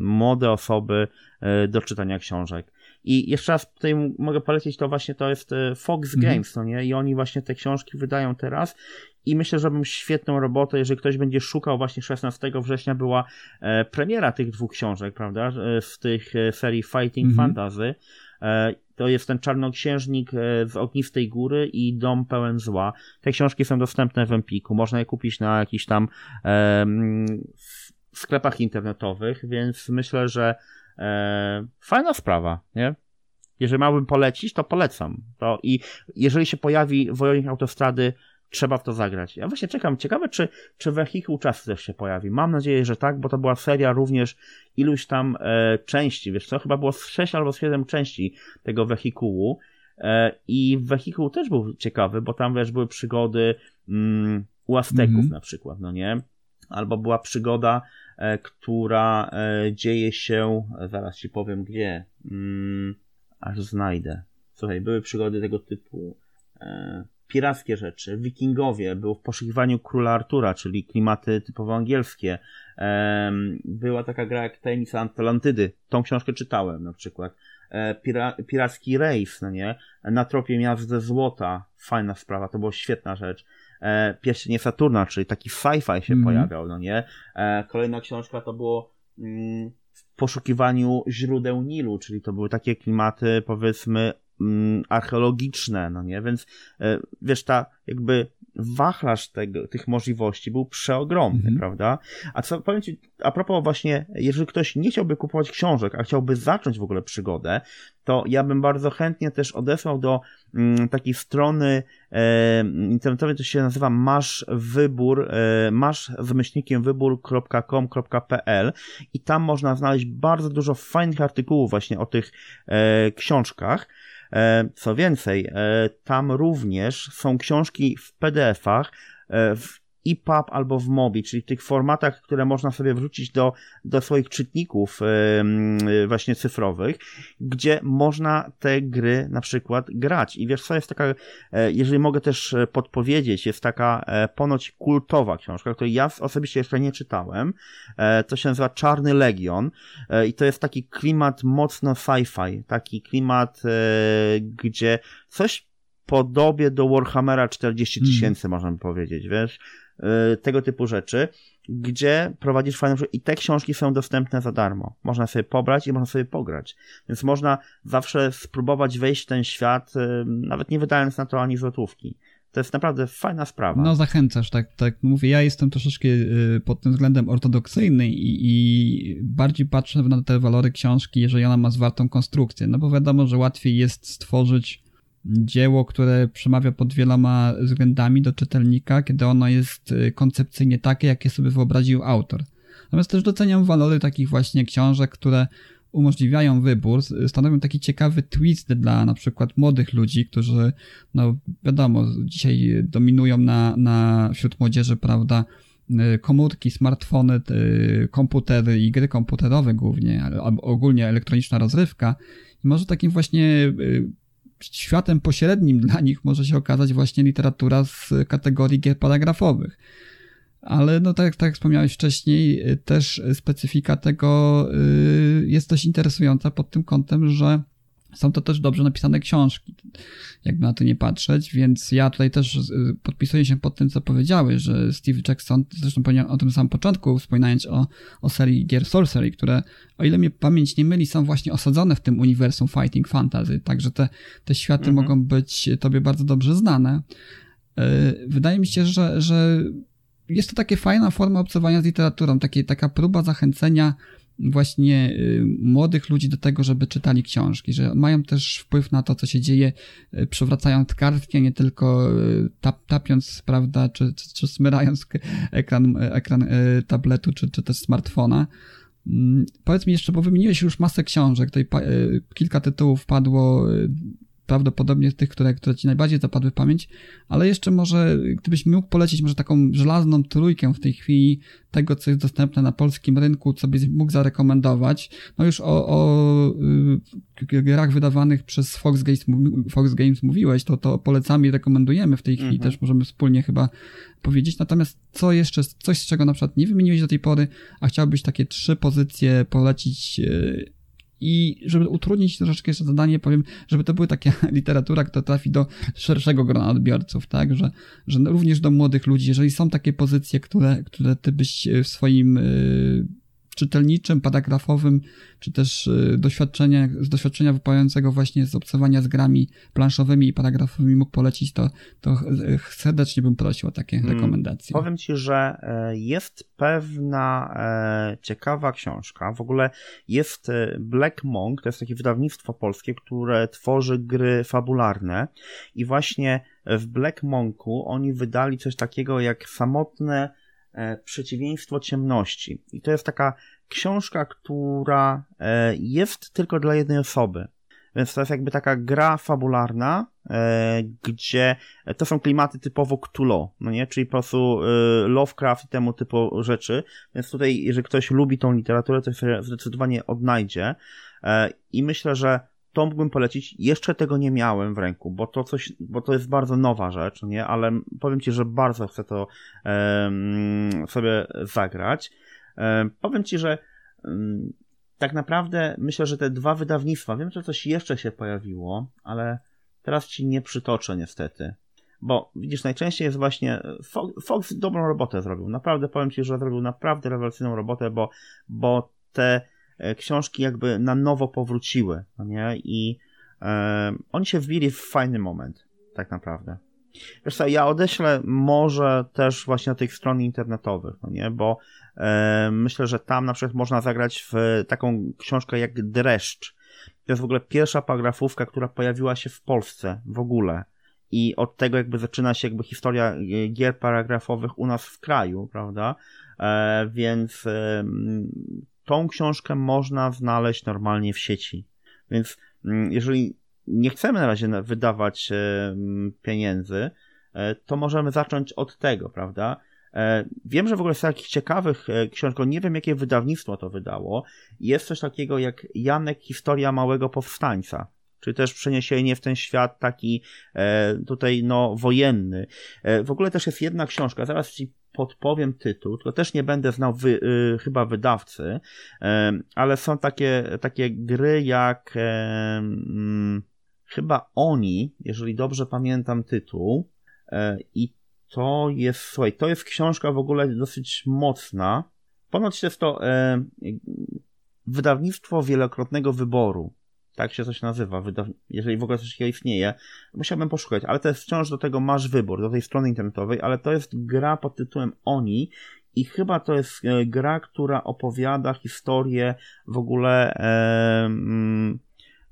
młode osoby e, do czytania książek. I jeszcze raz tutaj mogę polecić, to właśnie to jest Fox mhm. Games, no nie? I oni właśnie te książki wydają teraz i myślę, że robią świetną robotę, jeżeli ktoś będzie szukał właśnie 16 września była premiera tych dwóch książek, prawda, z tych serii Fighting mhm. Fantasy to jest ten Czarnoksiężnik e, z Ognistej Góry i Dom pełen zła. Te książki są dostępne w Empiku. Można je kupić na jakichś tam e, sklepach internetowych, więc myślę, że e, fajna sprawa, nie? Jeżeli miałbym polecić, to polecam. To i jeżeli się pojawi Wojownik Autostrady trzeba w to zagrać. Ja właśnie czekam, ciekawe czy, czy wehikuł czasu też się pojawi. Mam nadzieję, że tak, bo to była seria również iluś tam e, części, wiesz co, chyba było 6 albo 7 części tego wehikułu e, i wehikuł też był ciekawy, bo tam wiesz, były przygody mm, u Azteków mm -hmm. na przykład, no nie? Albo była przygoda, która e, dzieje się, zaraz ci powiem gdzie, mm, aż znajdę. Słuchaj, były przygody tego typu, e, pirackie rzeczy. Wikingowie, był w poszukiwaniu króla Artura, czyli klimaty typowo angielskie. Była taka gra jak Tajemnica Atlantydy. Tą książkę czytałem na przykład. E, pira piracki rejs, no nie? Na tropie miast ze złota. Fajna sprawa, to była świetna rzecz. E, Pierścienie Saturna, czyli taki sci-fi się mm pojawiał, no nie? E, kolejna książka to było mm, w poszukiwaniu źródeł Nilu, czyli to były takie klimaty, powiedzmy, mm, archeologiczne, no nie? Więc e, wiesz, ta jakby wachlarz tego, tych możliwości był przeogromny, mm -hmm. prawda? A co powiem ci, a propos właśnie, jeżeli ktoś nie chciałby kupować książek, a chciałby zacząć w ogóle przygodę, to ja bym bardzo chętnie też odesłał do mm, takiej strony e, internetowej, to się nazywa masz wybór, e, masz z myślnikiem wybór.com.pl i tam można znaleźć bardzo dużo fajnych artykułów właśnie o tych e, książkach, E, co więcej, e, tam również są książki w PDF-ach, e, w EPUB albo w MOBI, czyli w tych formatach, które można sobie wrzucić do, do swoich czytników yy, właśnie cyfrowych, gdzie można te gry na przykład grać. I wiesz co, jest taka, e, jeżeli mogę też e, podpowiedzieć, jest taka e, ponoć kultowa książka, której ja osobiście jeszcze nie czytałem, to się nazywa Czarny Legion i to jest taki klimat mocno sci-fi, taki klimat, gdzie coś podobie do Warhammera 40 hmm. tysięcy, mm. można powiedzieć, wiesz, y, tego typu rzeczy, gdzie prowadzisz fajne i te książki są dostępne za darmo. Można sobie pobrać i można sobie pograć. Więc można zawsze spróbować wejść w ten świat, y, nawet nie wydając na to ani złotówki. To jest naprawdę fajna sprawa. No zachęcasz, tak, tak mówię. Ja jestem troszeczkę y, pod tym względem ortodoksyjny i, i, bardziej patrzę na te walory książki, jeżeli ona ma zwartą konstrukcję. No bo wiadomo, że łatwiej jest stworzyć dzieło, które przemawia pod wieloma względami do czytelnika, kiedy ono jest y, koncepcyjnie takie, jakie sobie wyobraził autor. Natomiast też doceniam walory takich właśnie książek, które umożliwiają wybór, stanowią taki ciekawy twist dla na przykład młodych ludzi, którzy, no wiadomo, dzisiaj dominują na, na wśród młodzieży, prawda, y, komórki, smartfony, y, komputery i gry komputerowe głównie, albo ogólnie elektroniczna rozrywka. Może takim właśnie światem pośrednim dla nich może się okazać właśnie literatura z kategorii gier paragrafowych. Ale no tak, tak jak wspomniałeś wcześniej, też specyfika tego y, jest dość interesująca pod tym kątem, że są to też dobrze napisane książki, jakby na to nie patrzeć, więc ja tutaj też y, podpisuję się pod tym, co powiedziałeś, że Steve Jackson, zresztą powiedziałem o tym samym początku, wspominając o, o serii gier Sorcery, które, o ile mnie pamięć nie myli, są właśnie osadzone w tym uniwersum Fighting Fantasy, także te, te światy mhm. mogą być tobie bardzo dobrze znane. Y, wydaje mi się, że, że jest to taka fajna forma obcowania z literaturą, takie, taka próba zachęcenia właśnie y, młodych ludzi do tego, żeby czytali książki, że mają też wpływ na to, co się dzieje, y, przewracając kartki, a nie tylko y, tap, tapiąc, prawda, czy, czy, czy smyrając ekran, ekran tabletu, czy, czy też smartfona. Mm, powiedz mi jeszcze, bo wymieniłeś już masę książek, tutaj kilka tytułów padło prawdopodobnie tych, które, które ci najbardziej zapadły w pamięć, ale jeszcze może, gdybyś mógł polecić może taką żelazną trójkę w tej chwili tego, co jest dostępne na polskim rynku, co byś mógł zarekomendować. No już o, o y, grach wydawanych przez Fox Games, Fox Games mówiłeś, to, to polecamy i rekomendujemy w tej chwili, mhm. też możemy wspólnie chyba powiedzieć. Natomiast co jeszcze, coś z czego na przykład nie wymieniłeś do tej pory, a chciałbyś takie trzy pozycje polecić y, i żeby utrudnić troszeczkę jeszcze zadanie, powiem, żeby to były takie literatura, która trafi do szerszego grona odbiorców, tak, że, że również do młodych ludzi, jeżeli są takie pozycje, które, które ty byś w swoim y, czytelniczym, paragrafowym, czy też y, doświadczenia, z doświadczenia wypływającego właśnie z obcowania z grami planszowymi i paragrafowymi mógł polecić, to, to serdecznie bym prosił o takie hmm. rekomendacje. Powiem Ci, że e, jest pewna e, ciekawa książka. W ogóle jest e, Black Monk, to jest takie wydawnictwo polskie, które tworzy gry fabularne i właśnie w Black Monku oni wydali coś takiego jak samotne przeciwieństwo ciemności. I to jest taka książka, która e, jest tylko dla jednej osoby. Więc to jest jakby taka gra fabularna, e, gdzie to są klimaty typowo Cthulhu, no nie? Czyli po prostu Lovecraft i temu typu rzeczy. Więc tutaj, jeżeli ktoś lubi tą literaturę, to się zdecydowanie odnajdzie. I myślę, że to mógłbym polecić. Jeszcze tego nie miałem w ręku, bo to coś, bo to jest bardzo nowa rzecz, nie? Ale powiem Ci, że bardzo chcę to sobie zagrać. Powiem Ci, że tak naprawdę myślę, że te dwa wydawnictwa, wiem, że coś jeszcze się pojawiło, ale teraz Ci nie przytoczę niestety. Bo widzisz, najczęściej jest właśnie. Fox, Fox dobrą robotę zrobił. Naprawdę powiem Ci, że zrobił naprawdę rewelacyjną robotę, bo, bo te E, książki jakby na nowo powróciły, no nie? I e, oni się wbili w fajny moment, tak naprawdę. Wiesz co, ja odeślę może też właśnie na tych stron internetowych, no nie? Bo e, myślę, że tam na przykład można zagrać w taką książkę jak Dreszcz. To jest w ogóle pierwsza paragrafówka, która pojawiła się w Polsce w ogóle. I od tego jakby zaczyna się jakby historia e, gier paragrafowych u nas w kraju, prawda? E, więc e, tą książkę można znaleźć normalnie w sieci. Więc mm, jeżeli nie chcemy na razie wydawać e, pieniędzy, e, to możemy zacząć od tego, prawda? E, wiem, że w ogóle z takich ciekawych książek, nie wiem jakie wydawnictwo to wydało, jest coś takiego jak Janek Historia Małego Powstańca czy też przeniesienie w ten świat taki tutaj no wojenny. W ogóle też jest jedna książka, zaraz ci podpowiem tytuł, tylko też nie będę znał wy, y, chyba wydawcy, y, ale są takie, takie gry jak y, chyba Oni, jeżeli dobrze pamiętam tytuł, e, i to jest, słuchaj, to jest książka w ogóle dosyć mocna. Ponoć jest to wydawnictwo wielokrotnego wyboru tak się coś nazywa, jeżeli w ogóle coś takiego istnieje, musiałbym poszukać, ale to jest wciąż do tego masz wybór, do tej strony internetowej, ale to jest gra pod tytułem Oni i chyba to jest e, gra, która opowiada historię w ogóle e, mm,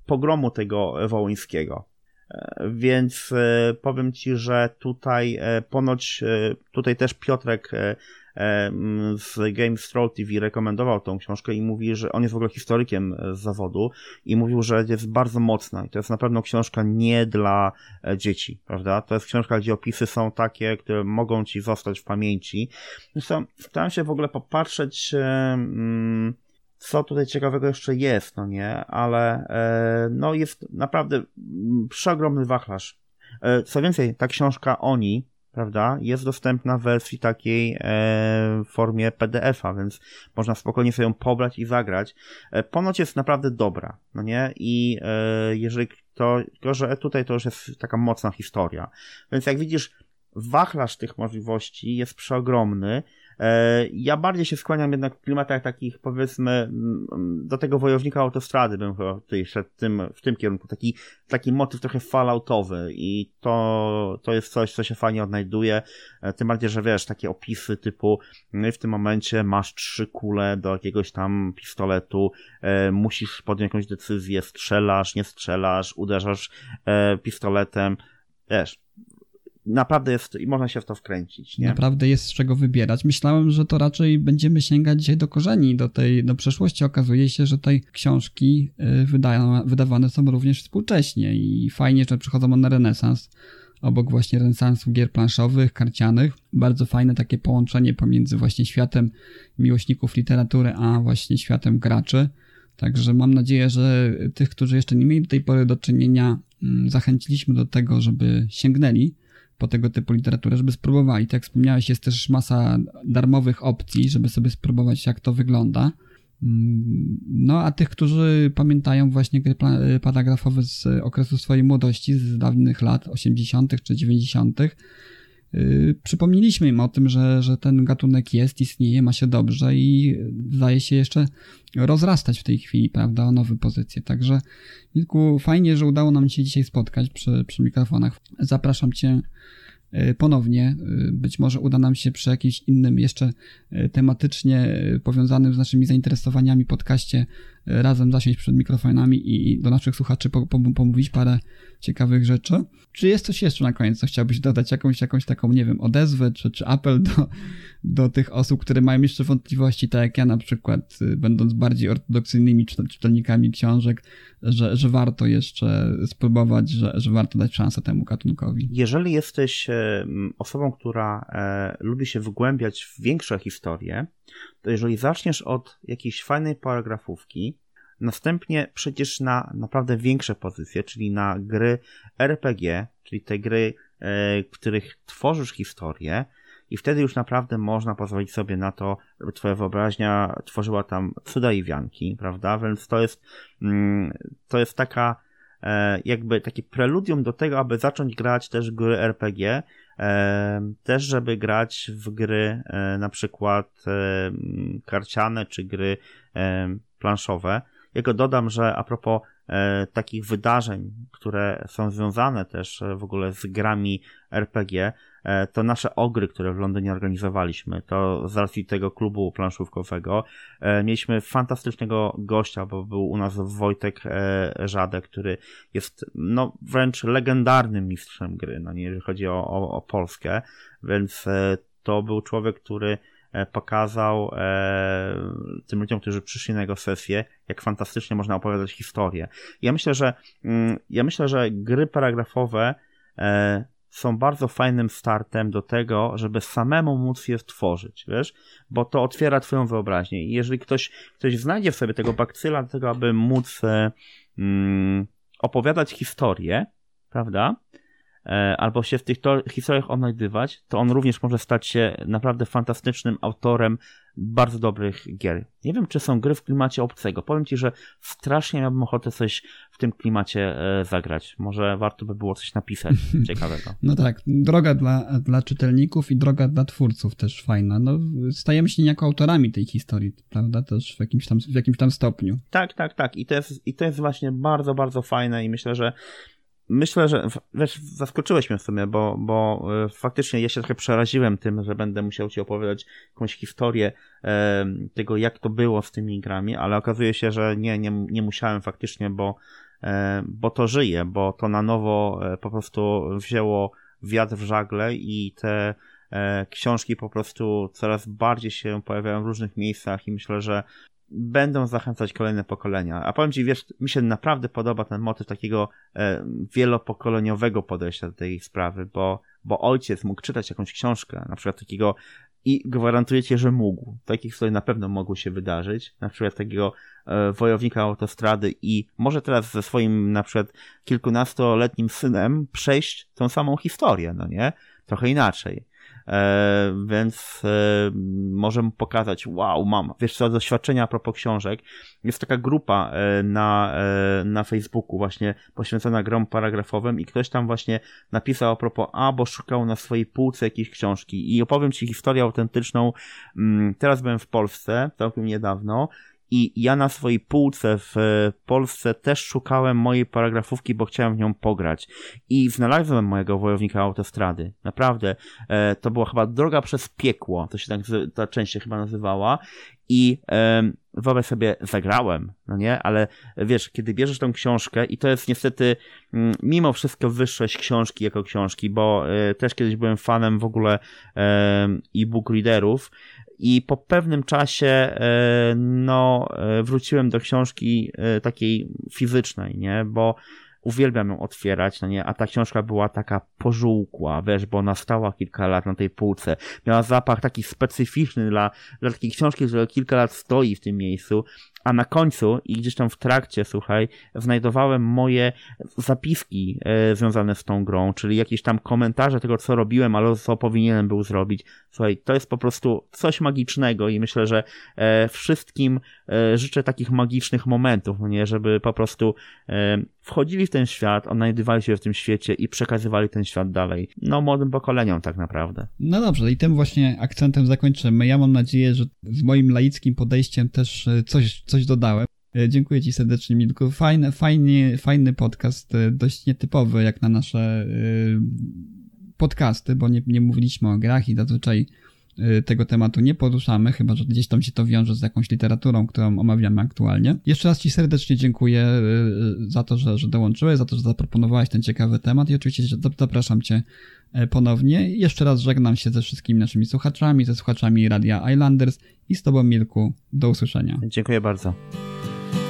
pogromu tego wołyńskiego. E, więc e, powiem Ci, że tutaj ponoć, tutaj też Piotrek z Games Troll TV rekomendował tą książkę i mówi, że on jest w ogóle historykiem z zawodu i mówił, że jest bardzo mocna i to jest na pewno książka nie dla e, dzieci, prawda? To jest książka, gdzie opisy są takie, które mogą ci zostać w pamięci. Zresztą starałem się w ogóle popatrzeć mm, co tutaj ciekawego jeszcze jest, no nie, ale e, no jest naprawdę mm, przeogromny wachlarz. E, co więcej, ta książka Oni, prawda, jest dostępna w wersji takiej e, w formie PDF-a, więc można spokojnie sobie ją pobrać i zagrać. E, ponoć jest naprawdę dobra, no nie? I e, jeżeli to, tylko że tutaj to już jest taka mocna historia. Więc jak widzisz, wachlarz tych możliwości jest przeogromny, ja bardziej się skłaniam jednak w klimatach takich, powiedzmy, mm, do tego wojownika autostrady bym chyba tutaj szedł tym, w tym kierunku. Taki, taki motyw trochę falloutowy i to, to jest coś, co się fajnie odnajduje. E, tym bardziej, że wiesz, takie opisy typu no w tym momencie masz trzy kule do jakiegoś tam pistoletu, e, musisz podjąć jakąś decyzję, strzelasz, nie strzelasz, uderzasz e, pistoletem. Wiesz, naprawdę jest i można się w to wkręcić. Nie? Naprawdę jest z czego wybierać. Myślałem, że to raczej będziemy sięgać dzisiaj do korzeni, do tej do przeszłości. Okazuje się, że tej książki y, wydają, wydawane są również współcześnie i fajnie, że przychodzą one na renesans. Obok właśnie renesansu gier planszowych, karcianych. Bardzo fajne takie połączenie pomiędzy właśnie światem miłośników literatury, a właśnie światem graczy. Także mam nadzieję, że tych, którzy jeszcze nie mieli do tej pory do czynienia, mm, zachęciliśmy do tego, żeby sięgnęli po tego typu literaturę, żeby spróbowali. Tak jak wspomniałeś, jest też masa darmowych opcji, żeby sobie spróbować, jak to wygląda. Mm, no, a tych, którzy pamiętają właśnie gry paragrafowe z okresu swojej młodości, z dawnych lat 80. czy 90., yy, przypomnieliśmy im o tym, że, że ten gatunek jest, istnieje, ma się dobrze i zdaje się jeszcze rozrastać w tej chwili, prawda, o nowe pozycje. Także, Wilku, fajnie, że udało nam się dzisiaj spotkać przy, przy mikrofonach. Zapraszam Cię E, ponownie. E, być może uda nam się przy jakimś innym, jeszcze tematycznie powiązanym z naszymi zainteresowaniami podcaście razem zasiąść przed mikrofonami i do naszych słuchaczy pomówić parę ciekawych rzeczy. Czy jest coś jeszcze na koniec, co chciałbyś dodać? Jakąś, jakąś taką, nie wiem, odezwę, czy, czy apel do, do tych osób, które mają jeszcze wątpliwości, tak jak ja na przykład, y, będąc bardziej ortodoksyjnymi czytelnikami książek, że, że warto jeszcze spróbować, że, że warto dać szansę temu gatunkowi. Jeżeli jesteś e, osobą, która e, lubi się wgłębiać w większe historie, to jeżeli zaczniesz od jakiejś fajnej paragrafówki, następnie przejdziesz na naprawdę większe pozycje, czyli na gry RPG, czyli te gry, e, w których tworzysz historię, i wtedy już naprawdę można pozwolić sobie na to, żeby twoja wyobraźnia tworzyła tam cuda i wianki, prawda? Więc to jest, mm, to jest taka, e, jakby takie preludium do tego, aby zacząć grać też gry RPG, też żeby grać w gry e, na przykład karciane czy gry planszowe. Jego dodam, że a propos e, takich wydarzeń, które są związane też e, w ogóle z grami RPG, to nasze ogry, które w Londynie organizowaliśmy, to z racji tego klubu planszówkowego, mieliśmy fantastycznego gościa, bo był u nas Wojtek Żadek, który jest no wręcz legendarnym mistrzem gry, no jeżeli chodzi o, o, o Polskę, więc to był człowiek, który E, pokazał e, tym ludziom, którzy przyszli na jego sesję, jak fantastycznie można opowiadać historię. Ja myślę, że mm, ja myślę, że gry paragrafowe e, są bardzo fajnym startem do tego, żeby samemu móc je stworzyć, wiesz? Bo to otwiera twoją wyobraźnię. I jeżeli ktoś, ktoś znajdzie w sobie tego bakcyla do tego, aby móc e, mm, opowiadać historię, prawda? E, albo się w tych historiach odnajdywać, to on również może stać się naprawdę fantastycznym autorem bardzo dobrych gier. Nie wiem, czy są gry w klimacie obcego. Powiem Ci, że strasznie miałbym ochotę coś w tym klimacie e, zagrać. Może warto by było coś napisać ciekawego. No tak, droga dla, dla czytelników i droga dla twórców też fajna. No, stajemy się niejako autorami tej historii, prawda? Też w jakimś tam, w jakimś tam stopniu. Tak, tak, tak. I to, jest, I to jest właśnie bardzo, bardzo fajne i myślę, że myślę, że wiesz, zaskoczyłeś mnie w sumie, bo, bo e, faktycznie ja się trochę przeraziłem tym, że będę musiał ci opowiadać jakąś historię e, tego, jak to było z tymi grami, ale okazuje się, że nie, nie, nie musiałem faktycznie, bo, e, bo to żyje, bo to na nowo e, po prostu wzięło wiatr w żagle i te e, książki po prostu coraz bardziej się pojawiają w różnych miejscach i myślę, że będą zachęcać kolejne pokolenia. A powiem Ci, wiesz, mi się naprawdę podoba ten motyw takiego e, wielopokoleniowego podejścia do tej sprawy, bo, bo ojciec mógł czytać jakąś książkę, na przykład takiego i gwarantuję Ci, że mógł. Takich historii na pewno mogło się wydarzyć. Na przykład takiego e, wojownika autostrady i może teraz ze swoim na przykład kilkunastoletnim synem przejść tą samą historię, no nie? Trochę inaczej. E, więc e, możemy pokazać, wow, mam. Wiesz co, doświadczenia a propos książek. Jest taka grupa e, na, na Facebooku właśnie poświęcona grom paragrafowym i ktoś tam właśnie napisał a propos, a bo szukał na swojej półce jakiejś książki i opowiem Ci historię autentyczną. Mm, teraz byłem w Polsce, całkiem niedawno i ja na swojej półce w Polsce też szukałem mojej paragrafówki, bo chciałem w nią pograć. I znalazłem mojego wojownika autostrady. Naprawdę. E, to była chyba droga przez piekło. To się tak ta część się chyba nazywała. I e, wyobraź sobie, zagrałem, no nie? Ale wiesz, kiedy bierzesz tą książkę i to jest niestety mm, mimo wszystko wyższość książki jako książki, bo e, też kiedyś byłem fanem w ogóle e, e-book readerów i po pewnym czasie e, no, e, wróciłem do książki e, takiej fizycznej, nie? Bo uwielbiam ją otwierać, no nie, a ta książka była taka pożółkła, wiesz, bo ona stała kilka lat na tej półce. Miała zapach taki specyficzny dla, dla takiej książki, która kilka lat stoi w tym miejscu, a na końcu i gdzieś tam w trakcie, słuchaj, znajdowałem moje zapiski e, związane z tą grą, czyli jakieś tam komentarze tego, co robiłem, ale co powinienem był zrobić. Słuchaj, to jest po prostu coś magicznego i myślę, że e, wszystkim e, życzę takich magicznych momentów, no nie, żeby po prostu e, wchodzili w ten świat, odnajdywali się w tym świecie i przekazywali ten świat dalej. No, młodym pokoleniom tak naprawdę. No dobrze, i tym właśnie akcentem zakończymy. Ja mam nadzieję, że z moim laickim podejściem też e, coś, coś dodałem. E, dziękuję Ci serdecznie, Milku. Fajny, fajny, fajny podcast, e, dość nietypowy jak na nasze podcasty, bo nie, nie mówiliśmy o grach i zazwyczaj tego tematu nie poruszamy, chyba że gdzieś tam się to wiąże z jakąś literaturą, którą omawiamy aktualnie. Jeszcze raz Ci serdecznie dziękuję y, y, za to, że, że dołączyłeś, za to, że zaproponowałeś ten ciekawy temat i oczywiście zapraszam Cię ponownie. Jeszcze raz żegnam się ze wszystkimi naszymi słuchaczami, ze słuchaczami Radia Islanders i z Tobą Milku. Do usłyszenia. Dziękuję bardzo.